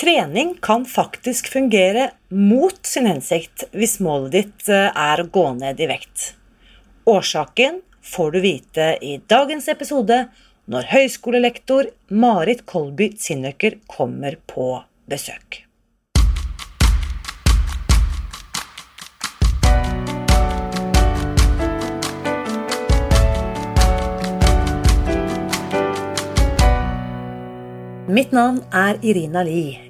Trening kan faktisk fungere mot sin hensikt hvis målet ditt eh, er å gå ned i vekt. Årsaken får du vite i dagens episode når høyskolelektor Marit Kolby-Zinnøkker kommer på besøk. Mitt navn er Irina Li.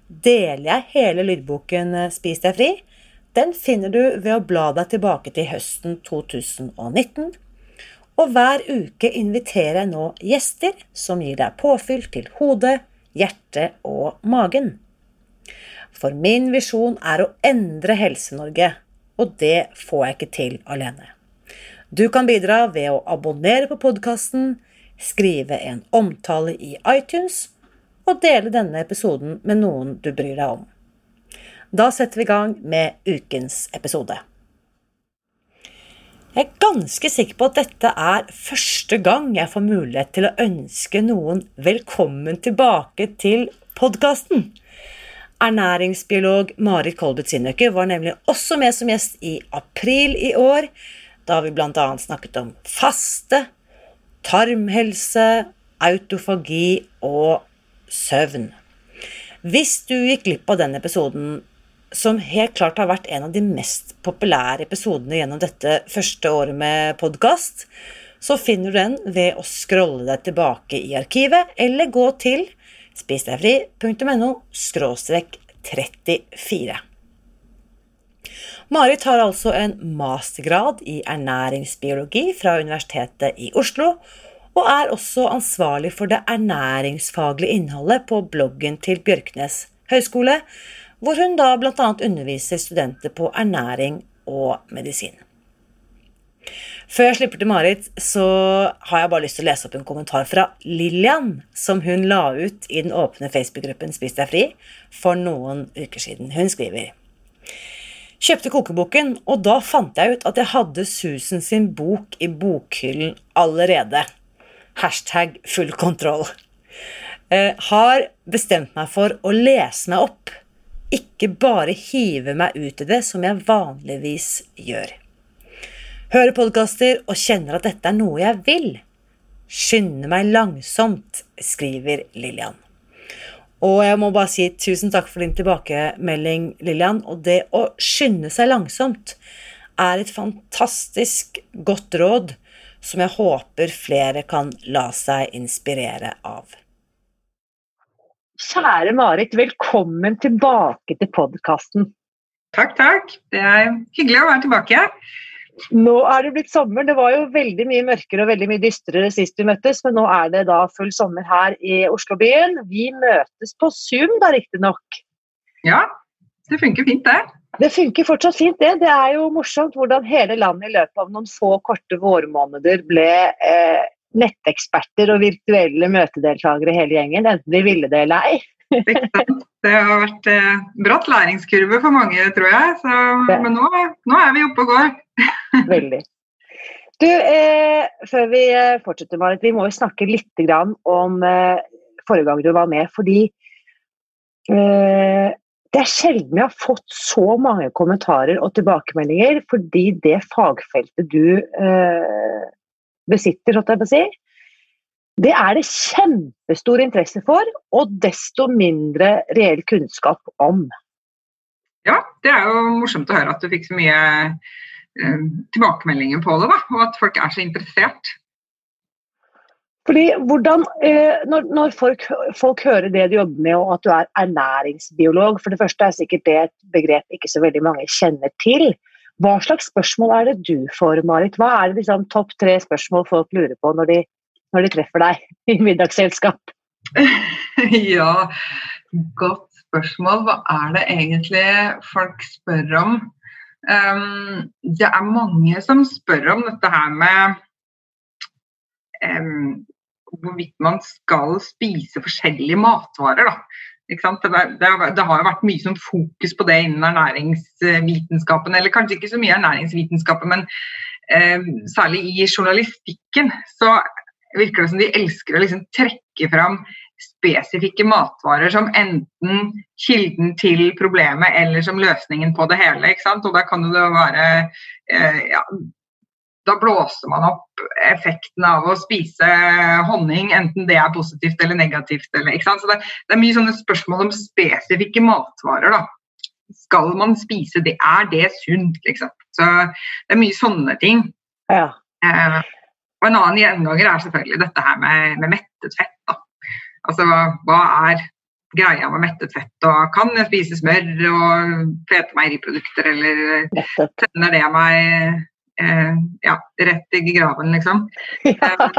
deler jeg hele lydboken eh, Spis deg fri. Den finner du ved å bla deg tilbake til høsten 2019. Og hver uke inviterer jeg nå gjester som gir deg påfyll til hodet, hjertet og magen. For min visjon er å endre Helse-Norge, og det får jeg ikke til alene. Du kan bidra ved å abonnere på podkasten, skrive en omtale i iTunes og dele denne episoden med noen du bryr deg om. Da setter vi i gang med ukens episode. Jeg er ganske sikker på at dette er første gang jeg får mulighet til å ønske noen velkommen tilbake til podkasten. Ernæringsbiolog Marit Kolbeth Sinnøkke var nemlig også med som gjest i april i år, da vi bl.a. snakket om faste, tarmhelse, autofagi og søvn. Hvis du gikk glipp av den episoden, som helt klart har vært en av de mest populære episodene gjennom dette første året med podkast, så finner du den ved å scrolle deg tilbake i arkivet, eller gå til spisdegfri.no 34. Marit har altså en mastergrad i ernæringsbiologi fra Universitetet i Oslo, og er også ansvarlig for det ernæringsfaglige innholdet på bloggen til Bjørknes høgskole, hvor hun da bl.a. underviser studenter på ernæring og medisin. Før jeg slipper til Marit, så har jeg bare lyst til å lese opp en kommentar fra Lillian, som hun la ut i den åpne Facebook-gruppen Spis deg fri for noen uker siden. Hun skriver Kjøpte kokeboken, og da fant jeg ut at jeg hadde Susan sin bok i bokhyllen allerede. Hashtag full kontroll. Eh, har bestemt meg for å lese meg opp, ikke bare hive meg ut i det som jeg vanligvis gjør. Hører podkaster og kjenner at dette er noe jeg vil. Skynde meg langsomt, skriver Lillian. Og jeg må bare si tusen takk for din tilbakemelding, Lillian. Og det å skynde seg langsomt er et fantastisk godt råd som jeg håper flere kan la seg inspirere av. Kjære Marit, velkommen tilbake til podkasten. Takk, takk. Det er hyggelig å være tilbake. Nå er det blitt sommer. Det var jo veldig mye mørkere og veldig mye dystrere sist vi møttes, men nå er det da full sommer her i Oslobyen. Vi møtes på Zoom da, riktignok. Ja, det funker fint, det. Det funker fortsatt fint, det. Det er jo morsomt hvordan hele landet i løpet av noen få korte vårmåneder ble eh, netteksperter og virtuelle møtedeltakere hele gjengen, enten de ville det eller ei. Det har vært eh, bratt læringskurve for mange, tror jeg. Så, men nå, nå, er vi oppe og går. Veldig. Du, eh, før vi eh, fortsetter, Marit, vi må jo snakke litt om eh, forrige gang du var med. Fordi eh, det er sjelden vi har fått så mange kommentarer og tilbakemeldinger fordi det fagfeltet du eh, besitter, si, det er det kjempestor interesse for, og desto mindre reell kunnskap om. Ja, det er jo morsomt å høre at du fikk så mye eh, tilbakemeldinger på det, da, og at folk er så interessert. Fordi hvordan, eh, Når, når folk, folk, hører det du jobber med, og at du er ernæringsbiolog For det første er sikkert det et begrep ikke så veldig mange kjenner til. Hva slags spørsmål er det du får, Marit? Hva er det liksom, topp tre spørsmål folk lurer på når de når de treffer deg i middagsselskap? ja, godt spørsmål. Hva er det egentlig folk spør om? Um, det er mange som spør om dette her med um, hvorvidt man skal spise forskjellige matvarer. Da. Det, det, det, har jo vært mye som fokus på det innen ernæringsvitenskapen. Eller kanskje ikke så mye ernæringsvitenskapen, men eh, særlig i journalistikken så virker det som de elsker å liksom trekke fram spesifikke matvarer som enten kilden til problemet eller som løsningen på det hele. ikke sant? Og da kan det være eh, ja, da blåser man opp effekten av å spise honning, enten det er positivt eller negativt. Eller, Så det, det, er mye sånne spørsmål om spesifikke matvarer. da. Skal man spise det? Er det sunt? Liksom? Så det er mye sånne ting. Ja. Eh, og en annen gjenganger er selvfølgelig dette her med, med mettet fett. da. Altså hva er greia med mettet fett, og kan jeg spise smør og fete meieriprodukter, eller tenner det meg eh, ja, rett i graven, liksom. ja,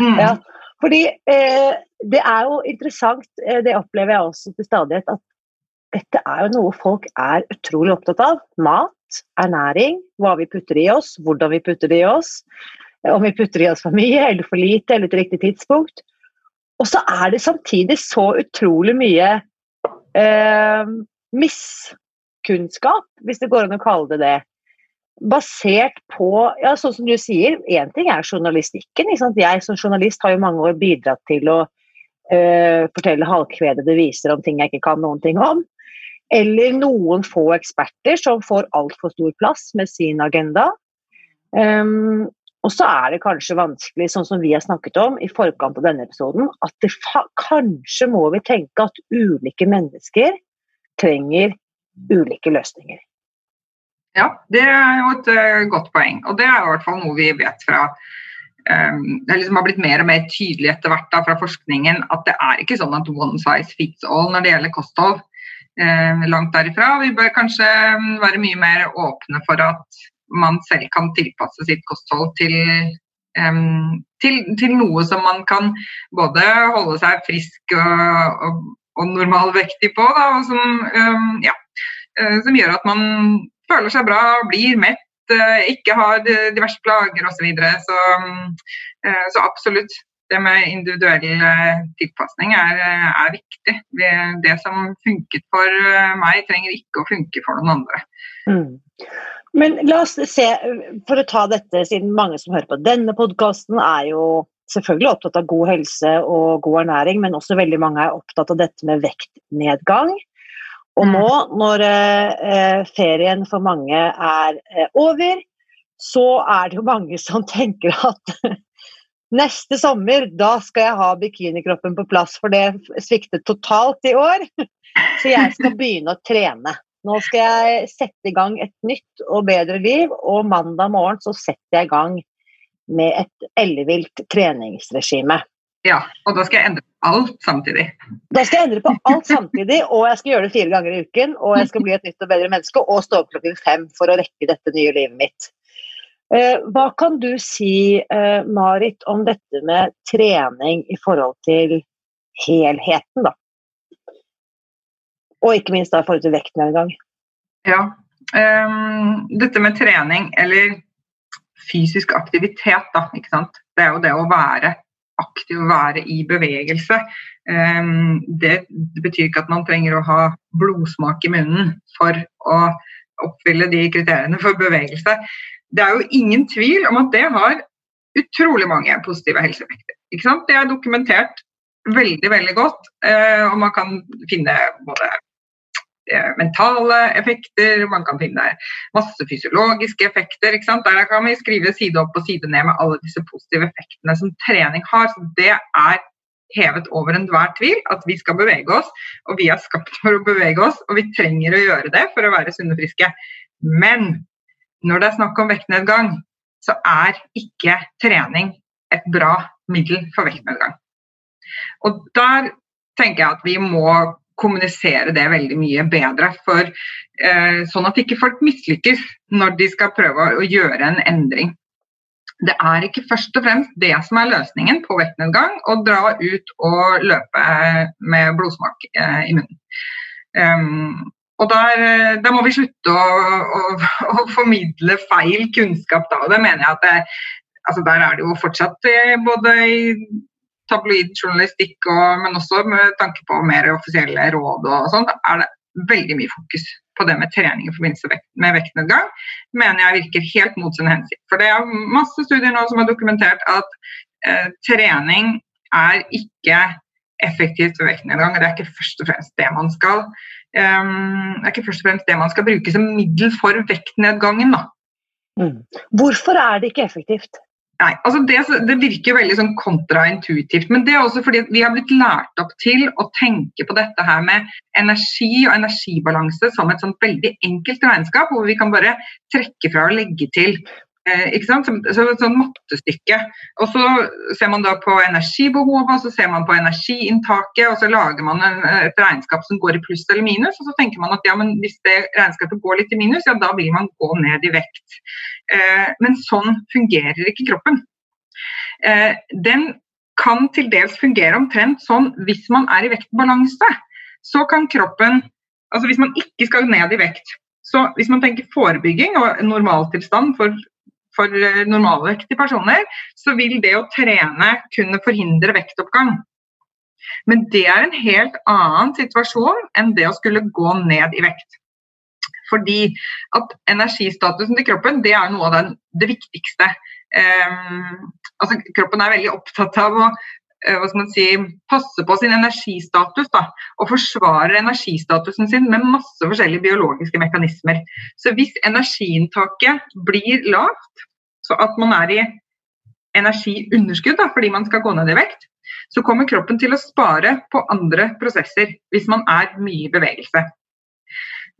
mm. ja, fordi eh, det er jo interessant, eh, det opplever jeg også til stadighet, at dette er jo noe folk er utrolig opptatt av. Mat, ernæring, hva vi putter i oss, hvordan vi putter det i oss. Om vi putter i oss for mye eller for lite eller til riktig tidspunkt. Og så er det samtidig så utrolig mye eh, miskunnskap, hvis det går an å kalle det det basert på ja, sånn som du sier, én ting er journalistikken. Jeg som journalist har jo mange år bidratt til å uh, fortelle halvkvedede viser om ting jeg ikke kan noen ting om. Eller noen få eksperter som får altfor stor plass med sin agenda. Um, og så er det kanskje vanskelig, sånn som vi har snakket om i forkant av denne episoden, at kanskje må vi tenke at ulike mennesker trenger ulike løsninger. Ja, det er jo et uh, godt poeng. Og det er i hvert fall noe vi vet fra um, Det liksom har blitt mer og mer tydelig etter hvert da, fra forskningen at det er ikke sånn at one size fits all når det gjelder kosthold. Uh, langt derifra. Vi bør kanskje um, være mye mer åpne for at man selv kan tilpasse sitt kosthold til, um, til, til noe som man kan både holde seg frisk og, og, og normalvektig på, da, og som, um, ja, uh, som gjør at man føler seg bra, blir mett, eh, ikke har diverse plager osv. Så, videre. så eh, Så absolutt. Det med individuell eh, tilpasning er, er viktig. Det som funket for meg, trenger ikke å funke for noen andre. Mm. Men la oss se, for å ta dette, siden mange som hører på denne podkasten, er jo selvfølgelig opptatt av god helse og god ernæring, men også veldig mange er opptatt av dette med vektnedgang. Og nå, når eh, ferien for mange er eh, over, så er det jo mange som tenker at neste sommer, da skal jeg ha bikinikroppen på plass, for det sviktet totalt i år. Så jeg skal begynne å trene. Nå skal jeg sette i gang et nytt og bedre liv, og mandag morgen så setter jeg i gang med et ellevilt treningsregime. Ja, og da skal jeg endre på alt samtidig. Da skal jeg endre på alt samtidig, og jeg skal gjøre det fire ganger i uken. Og jeg skal bli et nytt og bedre menneske og stå opp klokken fem for å rekke dette nye livet mitt. Eh, hva kan du si, eh, Marit, om dette med trening i forhold til helheten, da? Og ikke minst da i forhold til vektnedgang. Ja. Um, dette med trening, eller fysisk aktivitet, da, ikke sant. Det er jo det å være aktiv å være i bevegelse. Ehm, det, betyr ikke at man trenger å ha blodsmak i munnen for å oppfylle de kriteriene for bevegelse. Det er jo ingen tvil om at det har utrolig mange positive helseeffekter. Det er dokumentert veldig, veldig godt, eh, og man kan finne både mentale effekter, man kan finne masse fysiologiske effekter. Der kan vi skrive side opp og side ned med alle disse positive effektene som trening har. Så det er hevet over enhver tvil at vi skal bevege oss, og vi er skapt for å bevege oss, og vi trenger å gjøre det for å være sunne og friske. Men når det er snakk om vektnedgang, så er ikke trening et bra middel for vektnedgang. Og der tenker jeg at vi må kommunisere det veldig mye bedre. For, eh, sånn at ikke folk mislykkes når de skal prøve å gjøre en endring. Det er ikke først og fremst det som er løsningen på vektnedgang, å dra ut og løpe med blodsmak eh, i munnen. Um, og der, der, må vi slutte å, å, å, formidle feil kunnskap da. Og det mener jeg at det, altså der er det jo fortsatt både i tabloid journalistikk, og, men også med tanke på mer offisielle råd og sånt, er det veldig mye fokus på det med trening i forbindelse med vektnedgang, mener jeg virker helt mot sin hensikt. For det er masse studier nå som har dokumentert at eh, trening er ikke effektivt ved vektnedgang. Det er ikke først og fremst det man skal um, det er ikke først og fremst det man skal bruke som middel for vektnedgangen. Da. Mm. Hvorfor er det ikke effektivt? Nei, altså det, det, virker veldig sånn kontraintuitivt. Men det er også fordi vi har blitt lært opp til å tenke på dette her med energi og energibalanse som et sånt veldig enkelt regnskap, hvor vi kan bare trekke fra og legge til. Eh, ikke sant? Så, så sånn mattestykke. Og så ser man da på energibehovet, og så ser man på energiinntaket, og så lager man en, et regnskap som går i pluss eller minus. Og så tenker man at ja, men hvis det regnskapet går litt i minus, ja da vil man gå ned i vekt. Eh, men sånn fungerer ikke kroppen. Eh, den kan til dels fungere omtrent sånn hvis man er i vektbalanse. Så kan kroppen Altså hvis man ikke skal ned i vekt. Så hvis man tenker forebygging og normaltilstand for, for eh, normalvektige personer, så vil det å trene kunne forhindre vektoppgang. Men det er en helt annen situasjon enn det å skulle gå ned i vekt. Fordi at energistatusen til kroppen det er noe av den, det viktigste. Um, altså Kroppen er veldig opptatt av å hva skal man si, passe på sin energistatus da, og forsvare energistatusen sin med masse forskjellige biologiske mekanismer. Så hvis energiinntaket blir lavt, så at man er i energiunderskudd da, fordi man skal gå ned i vekt, så kommer kroppen til å spare på andre prosesser hvis man er mye i bevegelse.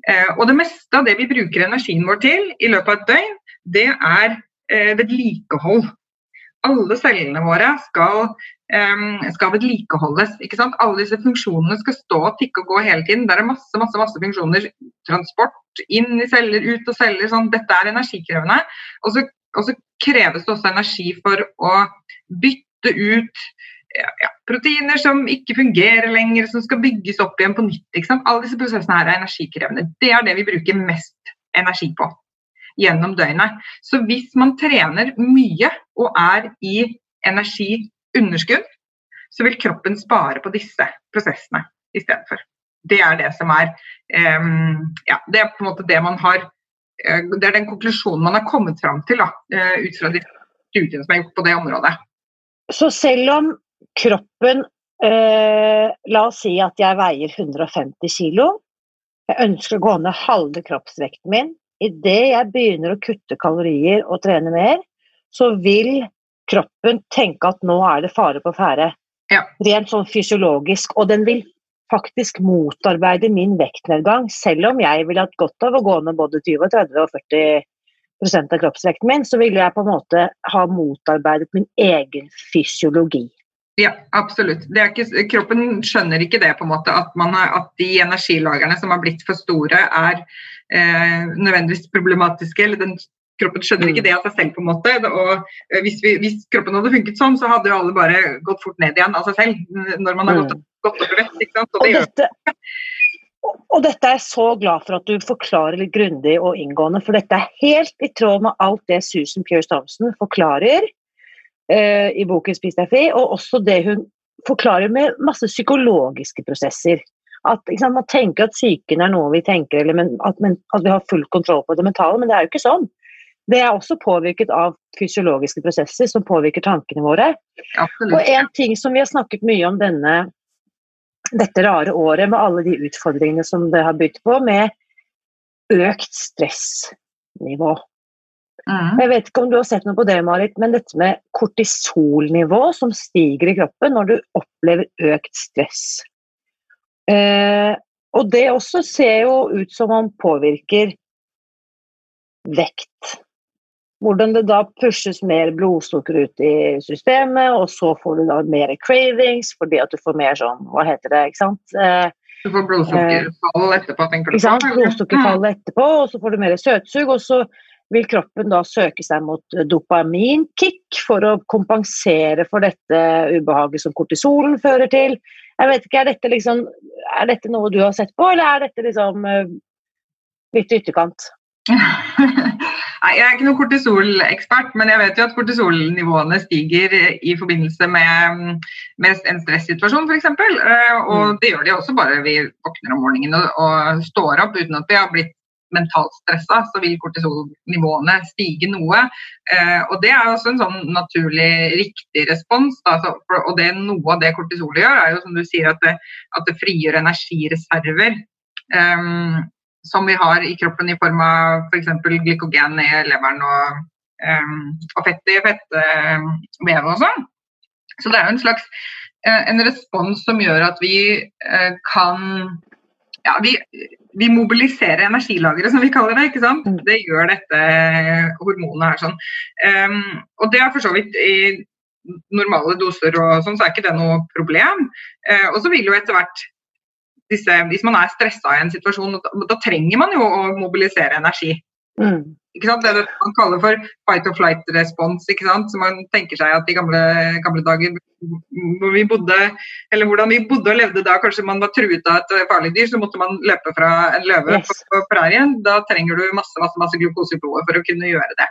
Eh, og det meste av det vi bruker energien vår til i løpet av et døgn, det er eh, vedlikehold. Alle cellene våre skal, skal vedlikeholdes. Alle disse funksjonene skal stå og tikke og gå hele tiden. Det er masse masse, masse funksjoner. Transport inn i celler, ut av celler. Sånn. Dette er energikrevende. Og så, og så kreves det også energi for å bytte ut ja, proteiner som ikke fungerer lenger, som skal bygges opp igjen på nytt. Alle disse prosessene her er energikrevende. Det er det vi bruker mest energi på gjennom døgnet. Så hvis man trener mye og er i energiunderskudd, så vil kroppen spare på disse prosessene i stedet for. Det er det som er um, ja, det er på en måte det man har uh, Det er den konklusjonen man har kommet fram til da, uh, ut fra de studiene som er gjort på det området. Så selv om kroppen eh, La oss si at jeg veier 150 kg. Jeg ønsker å gå ned halve kroppsvekten min. Idet jeg begynner å kutte kalorier og trene mer, så vil kroppen tenke at nå er det fare på ferde. Ja. Rent sånn fysiologisk. Og den vil faktisk motarbeide min vektnedgang, selv om jeg ville hatt godt av å gå ned både 20, 30 og 40% av kroppsvekten min, så ville jeg på en måte ha motarbeidet min egen fysiologi. Ja, absolutt. Ikke, kroppen skjønner ikke det, på en måte, at, har, at de energilagrene som har blitt for store, er eh, nødvendigvis problematiske. eller den Kroppen skjønner ikke mm. det av seg selv. på en måte, og eh, hvis, vi, hvis, kroppen hadde funket sånn, så hadde jo alle bare gått fort ned igjen av seg selv. når man har gått, mm. gått opp i ikke sant? Og, det og, dette, og dette er jeg så glad for at du forklarer litt grundig og inngående, for dette er helt i tråd med alt det Susan Pierce Thompson forklarer eh, i boken 'Spis deg fri', og også det hun forklarer med masse psykologiske prosesser. At sant, Man tenker at psyken er noe vi tenker, eller men, at, men, at, vi har full kontroll på det mentale, men det er jo ikke sånn. Det er også påvirket av fysiologiske prosesser som påvirker tankene våre. Absolutt. Og en ting som vi har snakket mye om denne, dette rare året, med alle de utfordringene som det har bydd på, med økt stressnivå. Mm. Jeg vet ikke om du har sett noe på det, Marit, men dette med kortisolnivå som stiger i kroppen når du opplever økt stress. Eh, og det også ser jo ut som om påvirker vekt. Hvordan det da pushes mer blodsukker ut i systemet, og så får du da mer cravings fordi at du får mer sånn Hva heter det, ikke sant? Eh, du får blodsukkerfall etterpå, tenker du på? Blodsukkerfall etterpå, og så får du mer søtsug. og så vil kroppen da søke seg mot dopaminkick for å kompensere for dette ubehaget som kortisolen fører til. Jeg vet ikke, Er dette, liksom, er dette noe du har sett på, eller er dette liksom litt ytterkant? Nei, Jeg er ikke noen kortisolekspert, men jeg vet jo at kortisolnivåene stiger i forbindelse med, med en stressituasjon f.eks. Og mm. det gjør de også bare vi våkner om morgenen og, og står opp uten at vi har blitt mentalt stressa, så vil kortisolnivåene stige noe. Eh, og Det er også en sånn naturlig riktig respons. Da. og det, Noe av det kortisolet gjør, er jo som du sier at det, at det frigjør energireserver. Um, som vi har i kroppen i form av f.eks. glykogen i leveren og, um, og fett i fettvevet og sånn. Så det er jo en slags uh, en respons som gjør at vi uh, kan ja, vi, vi, mobiliserer energilageret, som vi kaller det. ikke sant? Mm. Det gjør dette hormonet her sånn. Um, og det er for så vidt i normale doser og sånn, så er ikke det noe problem. Uh, og så vil jo etter hvert disse, hvis man er stressa i en situasjon, da, da, trenger man jo å mobilisere energi. Mm. Det det man kaller for fight or flight response. ikke sant? Så man tenker seg at i gamle, gamle dager hvor vi bodde, eller hvordan vi bodde og levde da kanskje man var truet av et farlig dyr, så måtte man løpe fra en løve yes. på, på prærien. Da trenger du masse, masse, masse glukose i blodet for å kunne gjøre det.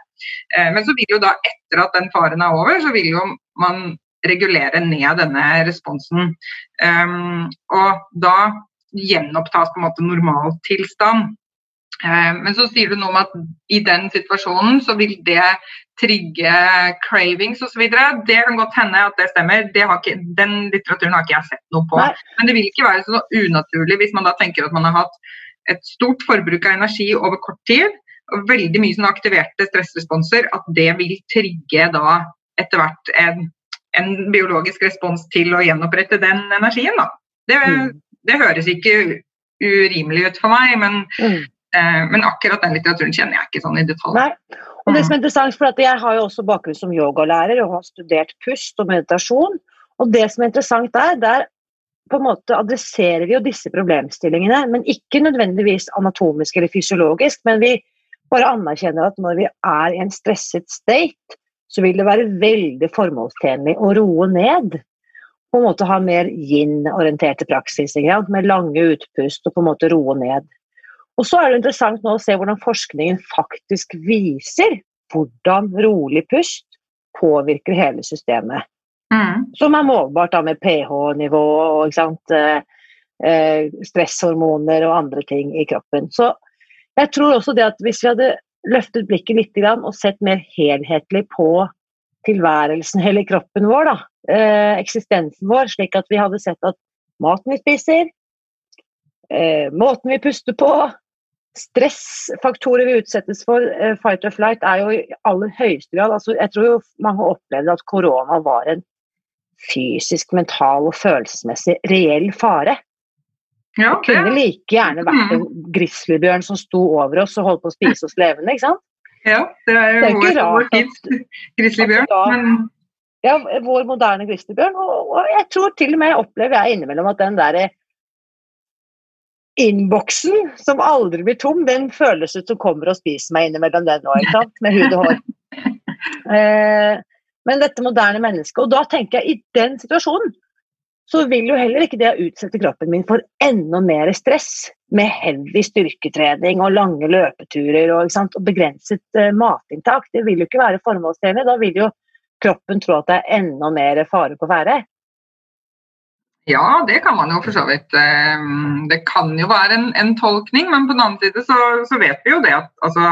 Eh, men så vil jo da, etter at den faren er over, så vil jo man regulere ned denne responsen. Um, og da gjenopptas på en måte normaltilstand. Eh, men så sier du noe om at i den situasjonen så vil det trigge cravings osv. Det kan godt hende at det stemmer. Det ikke, den litteraturen har ikke jeg sett noe på. Nei. Men det vil ikke være så unaturlig hvis man da tenker at man har hatt et stort forbruk av energi over kort tid, og veldig mye sånn aktiverte stressresponser, at det vil trigge da etter hvert en, en biologisk respons til å gjenopprette den energien. da. Det, mm det høres ikke urimelig ut for meg, men, mm. Eh, men, akkurat den litteraturen kjenner jeg ikke sånn i detalj. Nei. Og det som er mm. interessant, for Jeg har jo også bakgrunn som yogalærer og har studert pust og meditasjon. og Det som er interessant der, der på en måte adresserer vi jo disse problemstillingene, men ikke nødvendigvis anatomisk eller fysiologisk. Men vi bare anerkjenner at når vi er i en stresset state, så vil det være veldig formålstjenlig å roe ned på en måte ha mer yin-orienterte praksis, med lange utpust og på en måte roe ned. Og så er det interessant nå å se hvordan forskningen faktisk viser hvordan rolig pust påvirker hele systemet. Mm. Som er målbart da med pH-nivå og eh, eh, stresshormoner og andre ting i kroppen. Så jeg tror også det at hvis vi hadde løftet blikket litt og sett mer helhetlig på tilværelsen, hele kroppen vår, da, eh, eksistensen vår, slik at vi hadde sett at maten vi spiser, eh, måten vi puster på, stressfaktorer vi utsettes for, eh, fight or flight, er jo i aller høyeste grad altså, Jeg tror jo mange opplevde at korona var en fysisk, mental og følelsesmessig reell fare. Ja, det kunne like gjerne vært en grizzlybjørn som sto over oss og holdt på å spise oss levende. ikke sant? Ja, det er jo det er vår, vår tids grizzlybjørn. Men ja, vår moderne grizzlybjørn. Og, og, jeg tror til og med opplever jeg innimellom at den derre innboksen som aldri blir tom, den føles ut som kommer og spiser meg innimellom den òg, ikke sant? Med hud og hår. Eh, men dette moderne mennesket Og da tenker jeg, i den situasjonen, så vil jo heller ikke det å utsette kroppen min for enda mer stress med heavy styrketrening og lange løpeturer og, sant, og begrenset uh, matinntak. Det vil jo ikke være formålstjenlig. Da vil jo kroppen tro at det er enda mer fare på ferde? Ja, det kan man jo for så vidt. Eh, det kan jo være en, en tolkning, men på den annen side så, så vet vi jo det at, altså,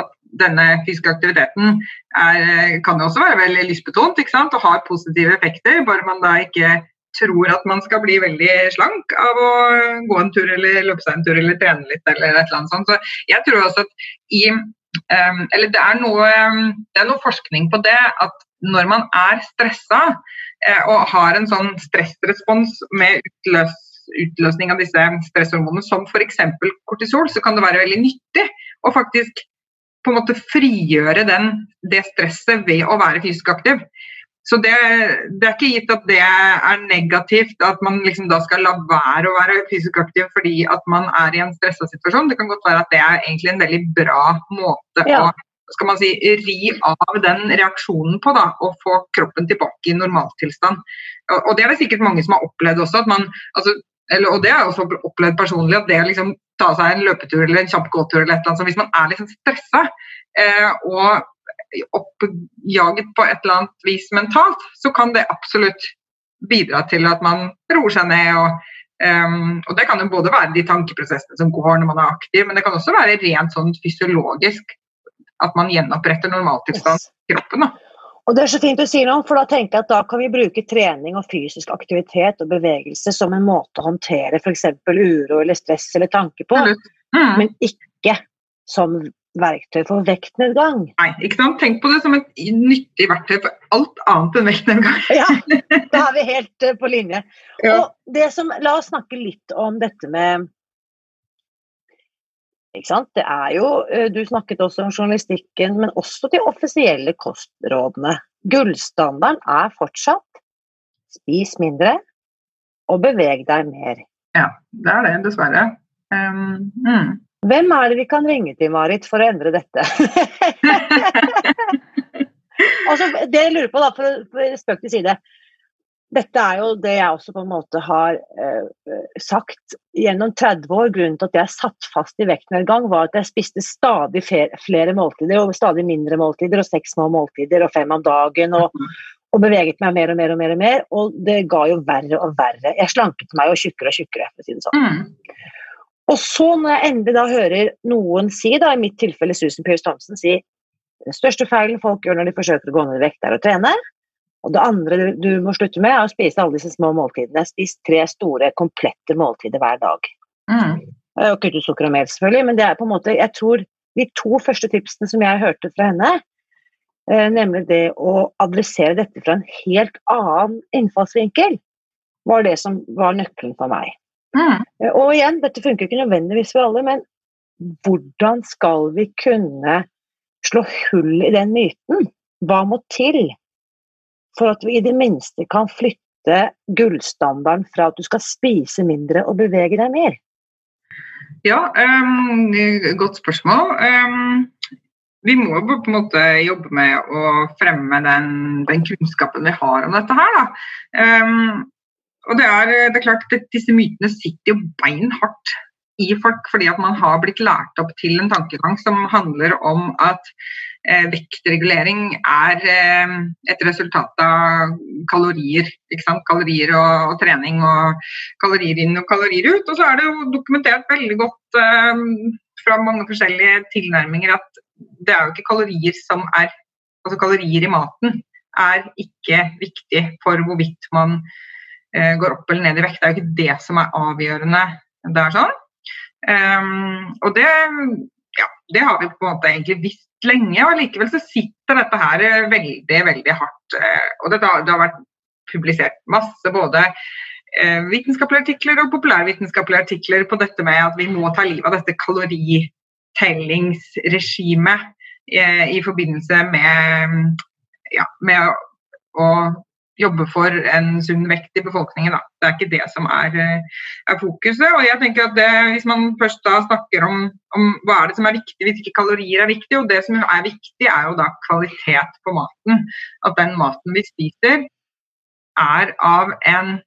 at denne fysiske aktiviteten er, kan jo også være veldig lystbetont ikke sant? og har positive effekter, bare man da ikke tror at man skal bli veldig slank av å gå en tur eller løpe seg en tur eller trene litt eller et eller annet sånt. Så jeg tror også at i um, Eller det er, noe, det er noe forskning på det at når man er stressa eh, og har en sånn stressrespons med utløs, utløsning av disse stresshormonene, som f.eks. kortisol, så kan det være veldig nyttig å faktisk på en måte frigjøre den, det stresset ved å være fysisk aktiv. Så det, det, er ikke gitt at det er negativt, at man liksom da skal la være å være fysisk aktiv fordi at man er i en stressa situasjon. Det kan godt være at det er egentlig en veldig bra måte ja. å skal man si, ri av den reaksjonen på da, og få kroppen tilbake i normaltilstand. Og, det er det sikkert mange som har opplevd også. at man, altså, eller, og det har jeg også opplevd personlig, at det å liksom, ta seg en løpetur eller en kjapp gåtur eller et eller annet, hvis man er liksom stressa eh, og oppjaget på et eller annet vis mentalt, så kan det absolutt bidra til at man roer seg ned. og Um, og Det kan jo både være de tankeprosessene som går når man er aktiv, men det kan også være rent sånn fysiologisk at man gjenoppretter normaltilstand i kroppen. Da. Og Det er så fint du sier noe, for da tenker jeg at da kan vi bruke trening og fysisk aktivitet og bevegelse som en måte å håndtere f.eks. uro eller stress eller tanke på, mm. men ikke som verktøy for vektnedgang. Nei, ikke sant? Tenk på det som et nyttig verktøy for alt annet enn vektnedgang. ja, da er vi helt uh, på linje. Ja. Og det som, La oss snakke litt om dette med? Det er jo, uh, Du snakket også om journalistikken, men også de offisielle kostrådene. Gullstandarden er fortsatt spis mindre og beveg deg mer. Ja, det er det, dessverre. Um, mm. Hvem er det vi kan ringe til, Marit, for å endre dette? altså, det jeg lurer på, da, for, for spøk til side Dette er jo det jeg også på en måte har eh, sagt gjennom 30 år. Grunnen til at jeg satt fast i vektnedgang, var at jeg spiste stadig flere måltider, og stadig mindre måltider, og seks små måltider, og fem om dagen. og og beveget meg mer og mer og mer, og mer, og det ga jo verre og verre. Jeg slanket meg jo tjukkere og tjukkere, for å si det sånn. Mm. Og så når jeg endelig da hører noen si, da, i mitt tilfelle Susan Pierce Thompson, si den største feilen folk gjør når de forsøker å gå ned i vekt, er å trene. Og det andre du må slutte med, er å spise alle disse små måltidene. Spis tre store, komplette måltider hver dag. Mm. Og kutte sukker og mel, selvfølgelig, men det er på en måte Jeg tror de to første tipsene som jeg hørte fra henne, eh, nemlig det å adressere dette fra en helt annen innfallsvinkel, var det som var nøkkelen for meg. Mm. Eh, og igjen, dette funker ikke nødvendigvis for alle, men hvordan skal vi kunne slå hull i den myten? Hva må til for at vi i det minste kan flytte gullstandarden fra at du skal spise mindre og bevege deg mer? Ja, um, godt spørsmål. Um, vi må jo på en måte jobbe med å fremme den, den kunnskapen vi har om dette her. Um, og det er, det er klart at Disse mytene sitter jo beinhardt i folk, fordi at man har blitt lært opp til en tankegang som handler om at eh, vektregulering er eh, et resultat av kalorier. Kalorier og, og, trening og kalorier inn og kalorier ut. Og så er det jo dokumentert veldig godt eh, fra mange forskjellige tilnærminger at det er jo ikke kalorier som er Altså kalorier i maten er ikke viktig for hvorvidt man Eh, går opp eller ned i vekt. Det er jo ikke det som er avgjørende. Det er sånn. Um, og det, ja, det har vi på en måte egentlig visst lenge, og likevel så sitter dette her veldig, veldig hardt. Eh, og det, det har vært publisert masse både eh, vitenskapelige artikler og populærvitenskapelige artikler på dette med at vi må ta livet av dette kaloritellingsregimet eh, i forbindelse med, ja, med å jobbe for en sunn vekt i befolkningen. Da. Det er ikke det som er, eh, er fokuset. og jeg tenker at det, Hvis man først da snakker om, om, hva er det som er viktig, hvis ikke kalorier er viktig, og det som er viktig er jo da kvalitet på maten. At den maten vi spiser er av en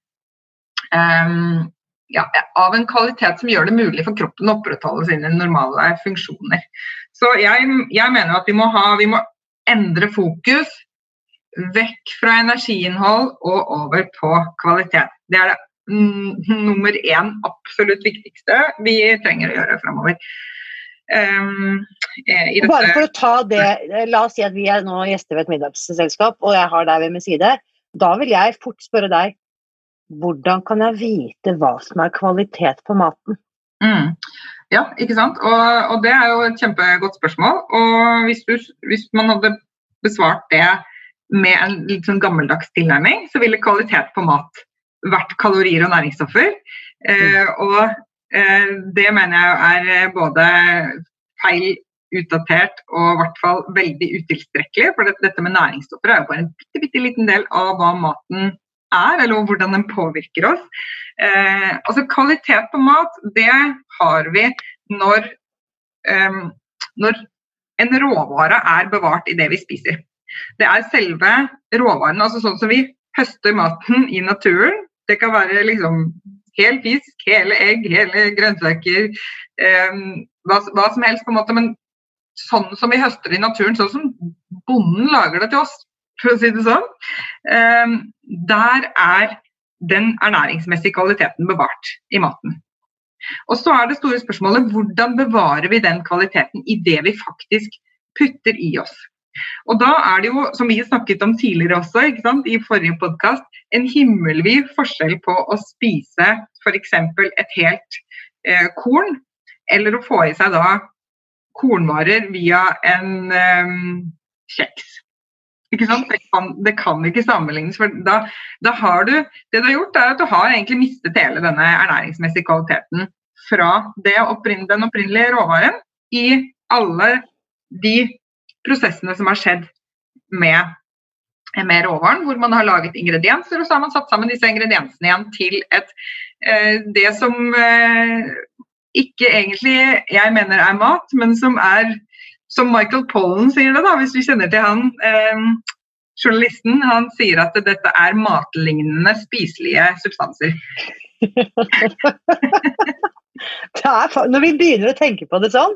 um, ja, av en kvalitet som gjør det mulig for kroppen å opprettholde sine normale funksjoner. Så jeg, jeg mener at vi må, ha, vi må endre fokus vekk fra energiinnhold og over på kvalitet. Det er det nummer én absolutt viktigste vi trenger å gjøre framover. Um. Bare for å ta det, La oss si at vi er nå gjester ved et middagsselskap, og jeg har deg ved min side. Da vil jeg fort spørre deg hvordan kan jeg vite hva som er kvalitet på maten? Mm. Ja, ikke sant. Og, og, det er jo et kjempegodt spørsmål. Og hvis, du, hvis man hadde besvart det med en litt sånn gammeldags tilnærming, så ville kvalitet på mat vært kalorier og næringsstoffer. Eh, og eh, det mener jeg er eh, både feil, utdatert og i hvert fall veldig utilstrekkelig. For dette, dette med næringsstoffer er jo bare en bitte, bitte liten del av hva maten er, eller hvordan den påvirker oss. Eh, altså Kvalitet på mat, det har vi når, eh, når en råvare er bevart i det vi spiser. Det er selve råvaren, altså sånn som vi høster maten i naturen. Det kan være liksom hel fisk, hele egg, hele grønnsaker, eh, hva, hva, som helst på en måte. Men sånn som vi høster i naturen, sånn som bonden lager det til oss, for å si det sånn, eh, der er den ernæringsmessige kvaliteten bevart i maten. Og så er det store spørsmålet hvordan bevarer vi den kvaliteten i det vi faktisk putter i oss. Og da er det jo, som vi snakket om tidligere også, ikke sant, i forrige podkast, en himmelvid forskjell på å spise f.eks. et helt eh, korn, eller å få i seg da kornvarer via en eh, kjeks. Ikke sant? Det kan, det kan ikke sammenlignes. for da, da, har du, Det du har gjort, er at du har egentlig mistet hele denne ernæringsmessige kvaliteten fra opprin, den opprinnelige råvaren i alle de prosessene som har skjedd med, med råvaren, hvor man har laget ingredienser, og så har man satt sammen disse ingrediensene igjen til et, eh, det som eh, ikke egentlig jeg mener er mat, men som er som Michael Pollen sier det, da, hvis vi kjenner til han. Eh, journalisten han sier at dette er matlignende spiselige substanser. er, når vi begynner å tenke på det sånn,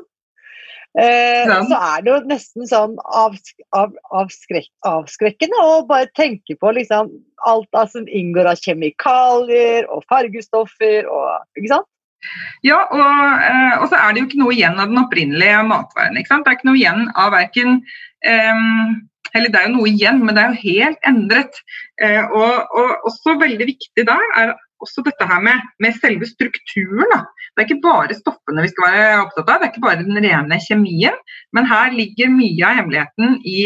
eh, så er det jo nesten sånn av, av, avskrek, avskrekkende å bare tenke på liksom, alt som inngår av kjemikalier og fargestoffer og Ikke sant? Ja, og, eh, og, så er det jo ikke noe igjen av den opprinnelige matvaren. ikke sant? Det er ikke noe igjen av verken um, eller det er jo noe igjen, men det er jo helt endret. Eh, og, og, også veldig viktig der er også dette her med, med selve strukturen. Da. Det er ikke bare stoffene vi skal være opptatt av, det er ikke bare den rene kjemien. Men her ligger mye av hemmeligheten i,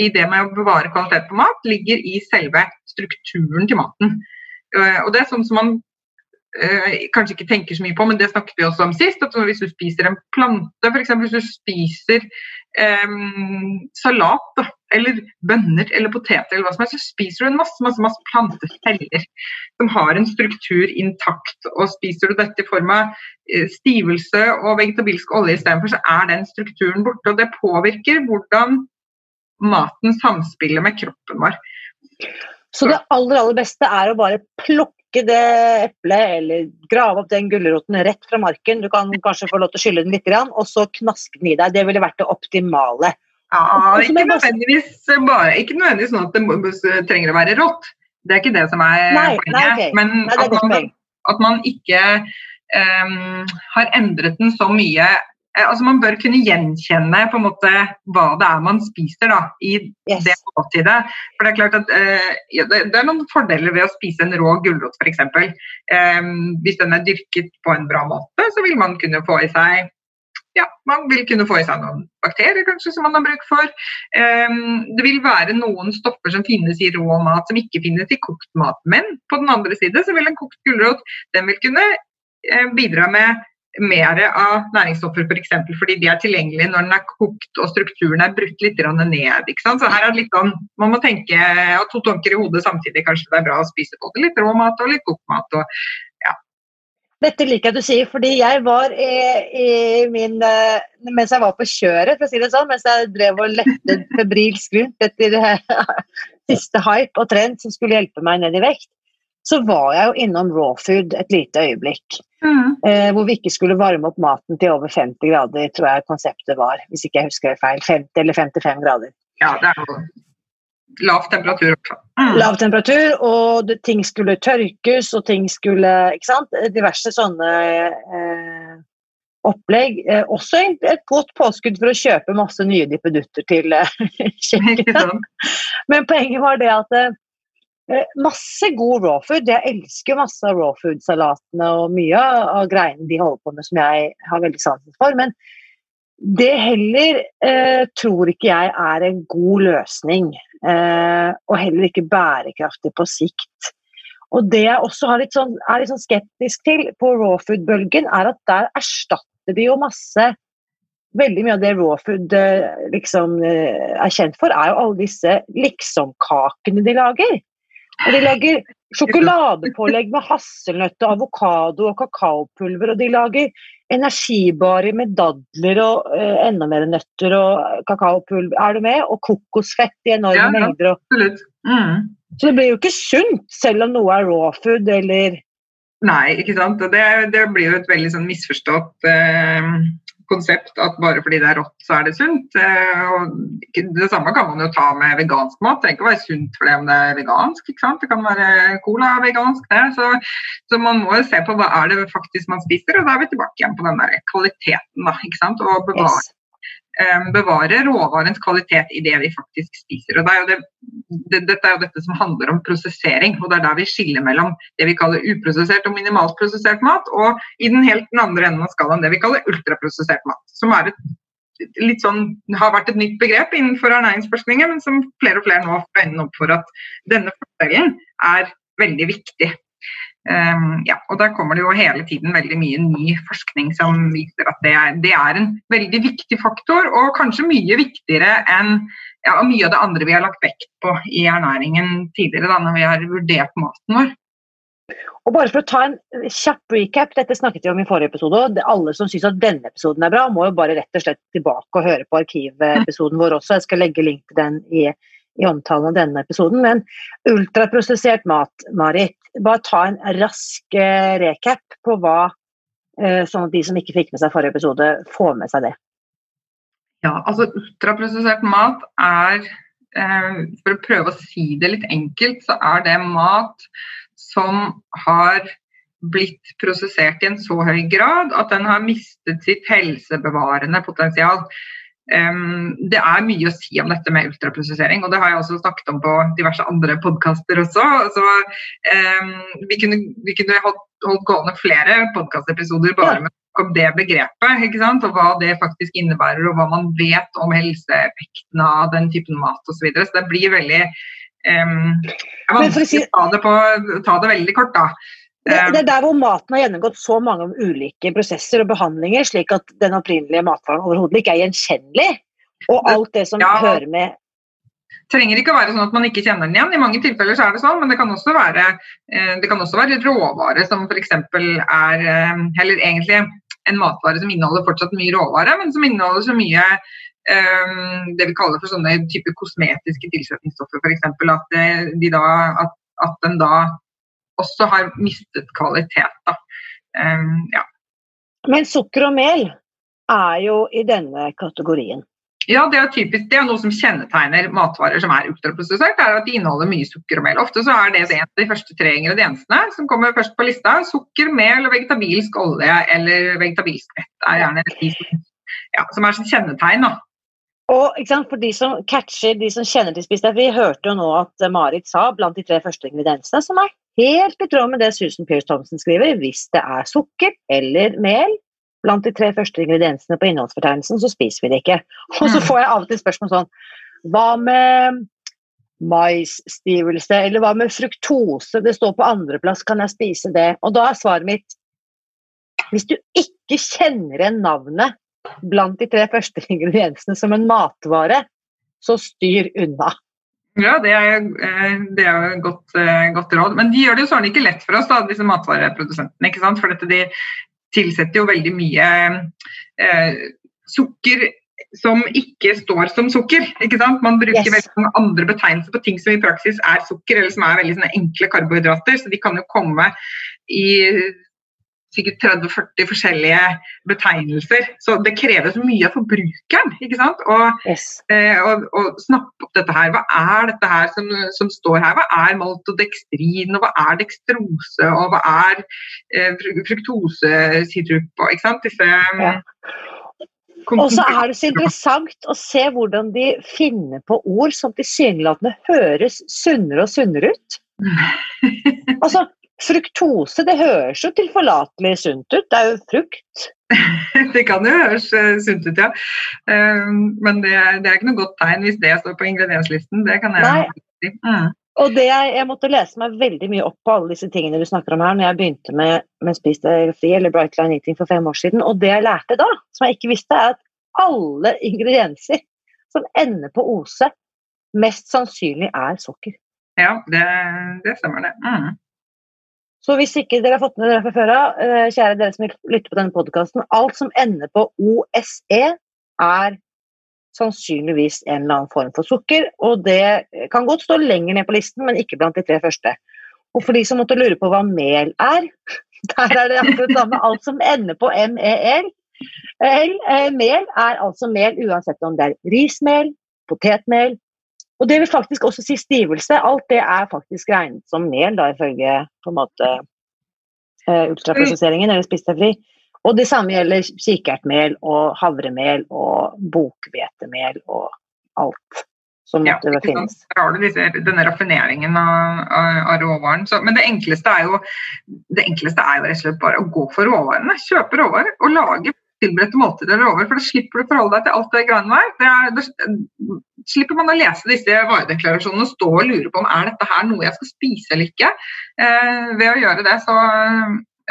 i det med å bevare kvalitet på mat, ligger i selve strukturen til maten. Uh, og det er sånn som man kanskje ikke tenker så mye på, men det snakket vi også om sist. at Hvis du spiser en plante, f.eks. hvis du spiser um, salat da, eller bønner eller poteter, eller hva som helst, så spiser du en masse, masse, masse planteceller som har en struktur intakt. Og spiser du dette i form av eh, stivelse og vegetabilsk olje istedenfor, så er den strukturen borte. Og det påvirker hvordan maten samspiller med kroppen vår. Så det aller, aller beste er å bare plukke det eplet eller grave opp den gulroten rett fra marken. Du kan kanskje få lov til å skylle den litt, og så knaske den i deg. Det ville vært det optimale. Ja, ikke nødvendigvis, bare, ikke nødvendigvis sånn at det trenger å være rått. Det er ikke det som er nei, poenget. Nei, okay. Men nei, at, man, at, man, ikke um, har endret den så mye altså Man bør kunne gjenkjenne på en måte hva det er man spiser da, i yes. det måltidet. For Det er klart at ja, det, det, er noen fordeler ved å spise en rå gulrot f.eks. Um, hvis den er dyrket på en bra måte, så vil man kunne få i seg ja, man vil kunne få i seg noen bakterier kanskje som man har bruk for. Um, det vil være noen stoffer som finnes i rå mat som ikke finnes i kokt mat. Men på den andre side så vil en kokt gulrot den vil kunne uh, bidra med mer av næringsstoffer f.eks. For fordi de er tilgjengelige når den er kokt og strukturen er brutt litt ned. Så her er det litt sånn, Man må tenke ha to tanker i hodet samtidig. Kanskje det er bra å spise både litt rå mat og litt kokt mat. og dette liker jeg at du sier, fordi jeg var i, i min uh, Mens jeg var på kjøret, for å si det sånn, mens jeg drev og lette febrilsk rundt etter uh, siste hype og trend som skulle hjelpe meg ned i vekt, så var jeg jo innom raw food et lite øyeblikk. Mm. Uh, hvor vi ikke skulle varme opp maten til over 50 grader, tror jeg konseptet var. Hvis ikke jeg husker det feil. 50 eller 55 grader. Ja, det er jo lav temperatur. Mm. Lav temperatur, og det, ting skulle tørkes, og ting skulle Ikke sant. Diverse sånne eh, opplegg. Eh, også et godt påskudd for å kjøpe masse nye dippedutter til eh, kjøkkenet. Men poenget var det at eh, masse god raw food. Jeg elsker masse raw food-salatene og mye av greiene de holder på med som jeg har veldig sansen for. men det heller eh, tror ikke jeg er en god løsning. Eh, og heller ikke bærekraftig på sikt. Og det jeg også litt sånn, er litt sånn skeptisk til på raw food-bølgen, er at der erstatter vi jo masse Veldig mye av det raw food eh, liksom, eh, er kjent for, er jo alle disse liksom-kakene de lager. Og de lager sjokoladepålegg med hasselnøtt, avokado og kakaopulver. Og de lager energibarer med dadler og eh, enda mer nøtter og kakaopulver. Er du med? Og kokosfett i enorme ja, mengder. Ja, Absolutt. Mm. Så det blir jo ikke sunt, selv om noe er raw food eller Nei, ikke sant. Det, det blir jo et veldig sånn misforstått uh, konsept at bare fordi det er rått, så er det sunt. Uh, og det samme kan man jo ta med vegansk mat. Det trenger ikke å være sunt for det om det er vegansk. ikke sant? Det kan være cola vegansk, det. Så, så, man må jo se på hva er det faktisk man spiser, og da er vi tilbake igjen på den der kvaliteten. da? Og bevare yes. Eh, bevare råvarens kvalitet i det vi faktisk spiser. Og det er det, det, dette er jo dette som handler om prosessering. og Det er der vi skiller mellom det vi kaller uprosessert og minimalt prosessert mat, og i den helt den andre enden av skalaen det vi kaller ultraprosessert mat. Som er et, litt sånn, har vært et nytt begrep innenfor ernæringsforskningen, men som flere og flere nå får øynene opp for at denne forskjellen er veldig viktig. Um, ja, og Der kommer det jo hele tiden veldig mye ny forskning som viser at det er, det er en veldig viktig faktor, og kanskje mye viktigere enn ja, mye av det andre vi har lagt vekt på i ernæringen tidligere, da, når vi har vurdert maten vår. Og bare for å ta en kjapp recap, dette snakket vi om i forrige episode. og Alle som syns at denne episoden er bra, må jo bare rett og slett tilbake og høre på arkivepisoden vår også. Jeg skal legge link til den i, i omtalen av denne episoden. Men ultraprosessert mat, Marit, bare ta en rask eh, recap på hva eh, Sånn at de som ikke fikk med seg forrige episode, får med seg det. Ja, altså ultraprosessert mat er eh, For å prøve å si det litt enkelt, så er det mat som har blitt prosessert i en så høy grad at den har mistet sitt helsebevarende potensial. Um, det er mye å si om dette med ultraprosessering, og det har jeg også snakket om på diverse andre podkaster også. Så, um, vi, kunne, vi kunne holdt, holdt, gående flere podkastepisoder bare med om det begrepet, ikke sant? og hva det faktisk innebærer, og hva man vet om helseeffekten av den typen mat osv. Så, videre. så det blir veldig um, vanskelig si... å ta det, på, ta det veldig kort, da. Det, det, er der hvor maten har gjennomgått så mange ulike prosesser og behandlinger, slik at den opprinnelige matvaren overhodet ikke er gjenkjennelig. Og alt det som ja, hører med trenger ikke å være sånn at man ikke kjenner den igjen. I mange tilfeller så er det sånn, men det kan også være, eh, det kan også være råvare som f.eks. er eh, Eller egentlig en matvare som inneholder fortsatt mye råvare, men som inneholder så mye um, det vi kaller for sånne type kosmetiske tilsetningsstoffer, f.eks. At, de da, at, at den da også har mistet kvalitet. Um, ja. Men sukker og mel er jo i denne kategorien. Ja, det er typisk, det er noe som kjennetegner matvarer som er ultraprosessert, er at de inneholder mye sukker og mel. Ofte så er det en av de første tre ingrediensene som kommer først på lista. Sukker, mel og vegetabilsk olje eller vegetabilsk fett er gjerne de som, ja, som er kjennetegn. da. Og For de som catcher, de som kjenner til spist Vi hørte jo nå at Marit sa blant de tre første ingrediensene, som er helt i tråd med det Susan Pierce Thompson skriver. Hvis det er sukker eller mel blant de tre første ingrediensene på innholdsfortegnelsen, så spiser vi det ikke. Og så mm. får jeg av og til spørsmål sånn Hva med maisstivelse, eller hva med fruktose? Det står på andreplass, kan jeg spise det? Og da er svaret mitt Hvis du ikke kjenner igjen navnet blant de tre første ingrediensene som en matvare, så styr unna. Ja, det er, eh, det er jo godt, eh, godt, råd. Men de gjør det jo sånn ikke lett for oss, da, disse matvareprodusentene. ikke sant? For dette, de tilsetter jo veldig mye eh, sukker som ikke står som sukker. ikke sant? Man bruker yes. veldig mange andre betegnelser på ting som i praksis er sukker, eller som er veldig enkle karbohydrater. Så de kan jo komme i sikkert 30-40 forskjellige betegnelser. Så det kreves mye av forbrukeren ikke sant? Og, yes. eh, og, og snappe opp dette her. Hva er dette her som, som, står her? Hva er maltodekstrin, og hva er dekstrose, og hva er eh, fruktosesirup? Ikke sant? Disse ja. Og så er det så interessant å se hvordan de finner på ord som tilsynelatende høres sunnere og sunnere ut. altså, Fruktose, det høres jo tilforlatelig sunt ut. Det er jo frukt. det kan jo høres uh, sunt ut, ja. Uh, men det, det, er ikke noe godt tegn hvis det står på ingredienslisten. Det kan jeg si. Mm. Og det jeg, jeg, måtte lese meg veldig mye opp på alle disse tingene du snakker om her, når jeg begynte med, med Spis deg fri eller Bright Line Eating for fem år siden. Og det jeg lærte da, som jeg ikke visste, er at alle ingredienser som ender på ose, mest sannsynlig er sukker. Ja, det, det stemmer det. Mm. Så hvis ikke dere har fått med dere fra før av, eh, kjære dere som lytter på denne podkasten, alt som ender på OSE, er sannsynligvis en eller annen form for sukker. Og det kan godt stå lenger ned på listen, men ikke blant de tre første. Og for de som måtte lure på hva mel er, der er det akkurat samme. Alt som ender på MEL. Mel er altså mel uansett om det er rismel, potetmel, og det vil faktisk også si stivelse. Alt det er faktisk regnet som mel, da, ifølge på en måte uh, ultraprosesseringen eller Spis deg fri. Og det samme gjelder kikertmel og havremel og bokhvetemel og alt som måtte ja, finnes. Der har du disse, denne raffineringen av, av, av råvaren. Så, men det enkleste, er jo, det enkleste er jo rett og slett bare å gå for råvarene. Kjøpe råvarer og lage tilberedte måltider over, for da slipper du å forholde deg til alt det greiene der. Det da slipper man å lese disse varedeklarasjonene og stå og lure på om er dette her noe jeg skal spise eller ikke. Eh, ved å gjøre det, så,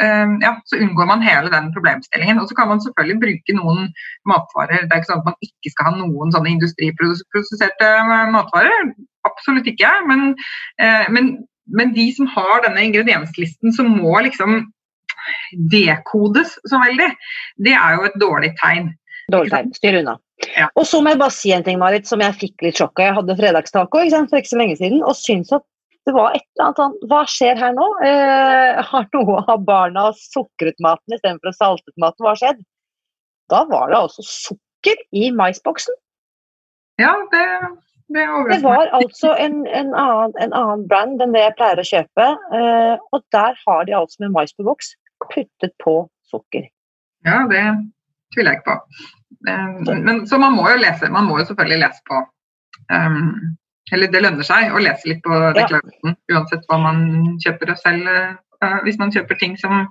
eh, ja, så unngår man hele den problemstillingen. Og så kan man selvfølgelig bruke noen matvarer. Det er ikke sånn at man ikke skal ha noen sånne industriproduserte matvarer. Absolutt ikke. Men, eh, men, men de som har denne ingredienslisten, som må liksom dekodes så veldig, det er jo et dårlig tegn. Dårlig tegn. Styr unna. Ja. Og så må jeg bare si en ting, Marit, som jeg fikk litt sjokk av. Jeg hadde fredagstaco for ikke så lenge siden og syntes at det var et eller annet sånn Hva skjer her nå? Eh, har noe av barna sukret maten istedenfor å saltet maten? Hva har skjedd? Da var det altså sukker i maisboksen. Ja, det, det, det var altså en, en, annen, en, annen, brand enn det jeg pleier å kjøpe. Eh, og der har de altså med mais på boks puttet på sukker. Ja, det tviler jeg ikke på. Men, så man må jo lese, man må jo selvfølgelig lese på um, Eller det lønner seg å lese litt på deklarasjonen, ja. uansett hva man kjøper selv. Uh, hvis man kjøper ting som,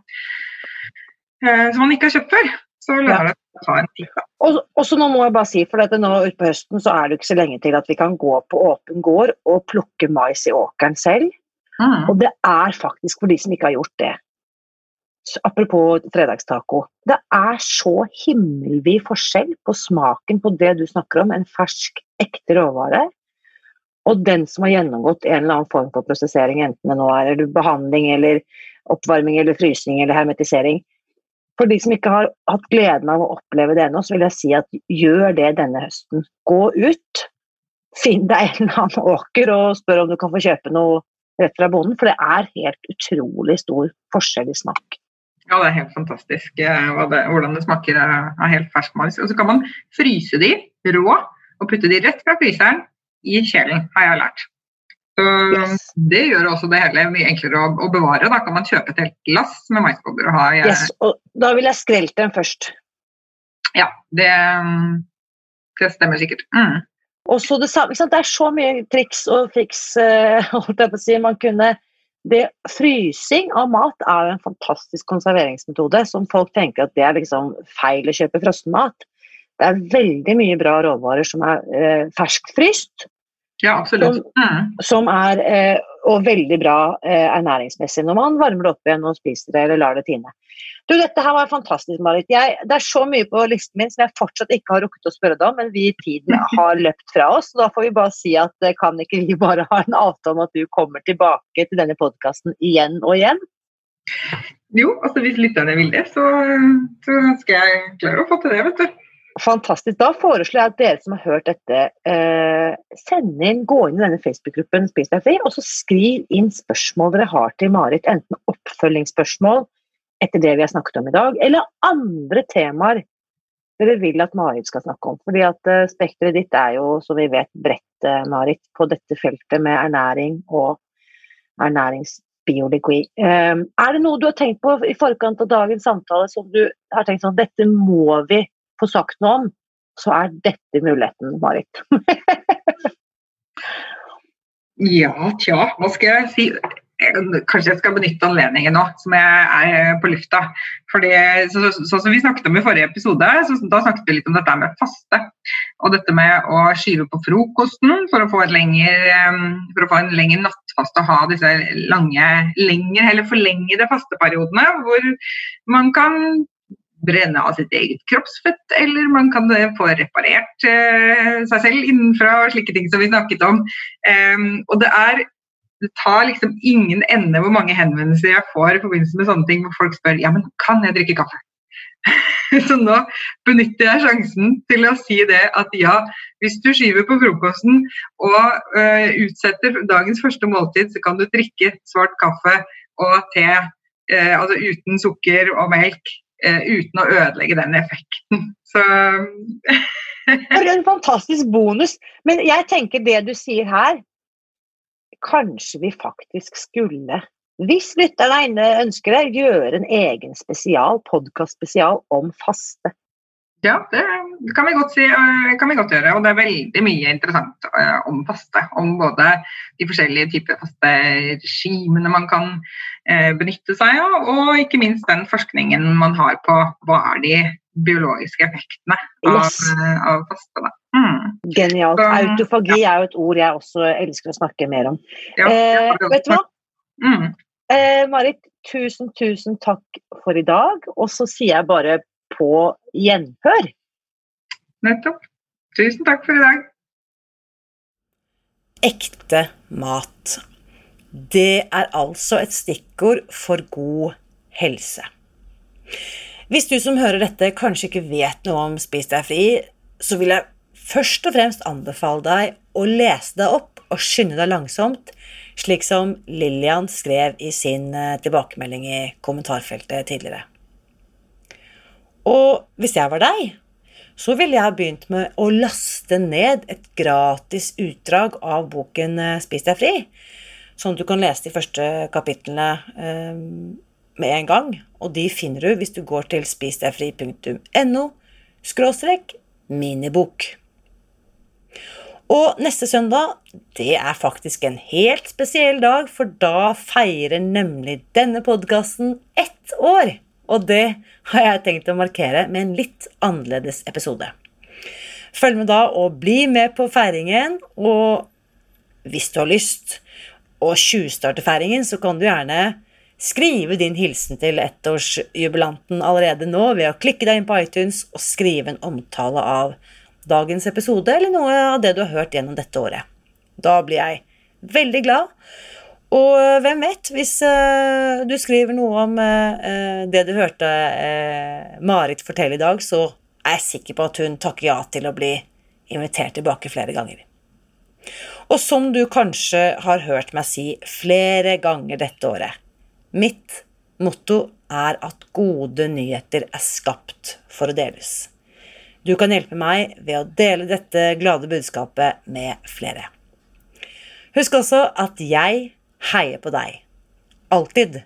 uh, som man ikke har kjøpt før, så lønner det å ta en titt. Og, så nå må jeg bare si, for dette nå utpå høsten så er det ikke så lenge til at vi kan gå på åpen gård og plukke mais i åkeren selv. Mm. Og det er faktisk for de som ikke har gjort det. Apropos fredagstaco. Det er så himmelvid forskjell på smaken på det du snakker om, en fersk, ekte råvare, og den som har gjennomgått en eller annen form for prosessering, enten det nå er behandling eller oppvarming eller frysing eller hermetisering. For de som ikke har hatt gleden av å oppleve det ennå, så vil jeg si at gjør det denne høsten. Gå ut, finn deg en eller annen åker og spør om du kan få kjøpe noe rett fra bonden, for det er helt utrolig stor forskjell i smak. Ja, det er helt fantastisk eh, det, hvordan det smaker av helt fersk mais. Og så kan man fryse de rå og putte de rett fra fryseren i kjelen, har jeg lært. Så yes. Det gjør også det hele mye enklere å, å, bevare. Da kan man kjøpe et helt glass med maisbobler Og ha, jeg... yes, og da vil jeg skrelt dem først. Ja, det, det stemmer sikkert. Mm. Og så det, det er så mye triks og fiks, uh, å si. Man kunne det, frysing av mat er en fantastisk konserveringsmetode som folk tenker at det er liksom feil å kjøpe frossen mat. Det er veldig mye bra råvarer som er eh, ferskfryst. Ja, absolutt. Som, mm. som er, eh, og veldig bra eh, ernæringsmessig når man varmer det opp igjen og spiser det eller lar det tine. Du, dette her var fantastisk, Marit. Jeg, det er så mye på listen min som jeg fortsatt ikke har rukket å spørre deg om, men vi i tiden har løpt fra oss. Så da får vi bare si at eh, kan ikke vi bare ha en avtale om at du kommer tilbake til denne podkasten igjen og igjen? Jo, altså hvis lytterne vil det, så, så skal jeg klare å få til det, vet du. Fantastisk. Da foreslår jeg at dere som har hørt dette, eh, send inn, gå inn i denne Facebook-gruppen Spis deg fri, og så skriv inn spørsmål dere har til Marit. Enten oppfølgingsspørsmål etter det vi har snakket om i dag, eller andre temaer dere vil at Marit skal snakke om. Fordi at eh, Spekteret ditt er jo, som vi vet, bredt, eh, Marit, på dette feltet med ernæring og ernæringsbiologi. Eh, er det noe du har tenkt på i forkant av dagens samtale som du har tenkt sånn dette må vi få sagt noe om? Så er dette muligheten, Marit. ja, tja, hva skal jeg si? Kanskje jeg skal benytte anledningen nå som jeg er på lufta. Fordi, så, så, Sånn som vi snakket om i forrige episode, så, da snakket vi litt om dette med faste. Og dette med å skyve på frokosten for å få, lengre, for å få en lengre nattfaste og ha disse lange, lengre eller forlengede fasteperiodene hvor man kan brenne av sitt eget kroppsfett, eller man kan få reparert eh, seg selv innenfra og slike ting som vi snakket om. Um, og det er det tar liksom ingen ende hvor mange henvendelser jeg får i forbindelse med sånne ting hvor folk spør ja, men kan jeg drikke kaffe. Så nå benytter jeg sjansen til å si det at ja, hvis du skyver på frokosten og uh, utsetter dagens første måltid, så kan du drikke svart kaffe og te uh, altså uten sukker og melk uten å ødelegge den effekten. Så For en fantastisk bonus. Men jeg tenker det du sier her, kanskje vi faktisk skulle, hvis lytterne ønsker det, gjøre en egen spesial, podkast-spesial om faste. Ja, det kan vi, si, eh, kan vi godt gjøre. Og det er veldig mye interessant uh, om faste. Om både de forskjellige typer faste regimene man kan uh, benytte seg av, og ikke minst den forskningen man har på hva er de biologiske effektene av, yes. av faste. Mm. Genialt. Så, Autofagi ja. er jo et ord jeg også elsker å snakke mer om. Ja, vet du hva? Mm. Marit, tusen, tusen takk for i dag. Og så sier jeg bare på gjenhør. Nettopp. Tusen takk for i dag. Ekte mat. Det er altså et stikkord for god helse. Hvis du som hører dette kanskje ikke vet noe om Spis deg fri, så vil jeg først og fremst anbefale deg å lese deg opp og skynde deg langsomt, slik som Lillian skrev i sin eh, tilbakemelding i kommentarfeltet tidligere. Og hvis jeg var deg, så ville jeg ha begynt med å laste ned et gratis utdrag av boken eh, Spis deg fri, sånn at du kan lese de første kapitlene eh, med en gang. Og de finner du hvis du går til spisdegfri.no skråstrek minibok. Og neste søndag, det er faktisk en helt spesiell dag, for da feirer nemlig denne podkasten ett år. Og det har jeg tenkt å markere med en litt annerledes episode. Følg med da og bli med på feiringen. Og hvis du har lyst å tjuvstarte feiringen, så kan du gjerne skrive din hilsen til ettårsjubilanten allerede nå ved å klikke deg inn på iTunes og skrive en omtale av dagens episode eller noe av det du har hørt gjennom dette året. Da blir jeg veldig glad. Og eh, hvem vet, hvis uh, du skriver noe om uh, det du hørte uh, Marit fortelle i dag, så er jeg sikker på at hun takker ja til å bli invitert tilbake flere ganger. Og som du kanskje har hørt meg si flere ganger dette året Mitt motto er at gode nyheter er skapt for å deles. Du kan hjelpe meg ved å dele dette glade budskapet med flere. Husk også at jeg heier på deg. Alltid.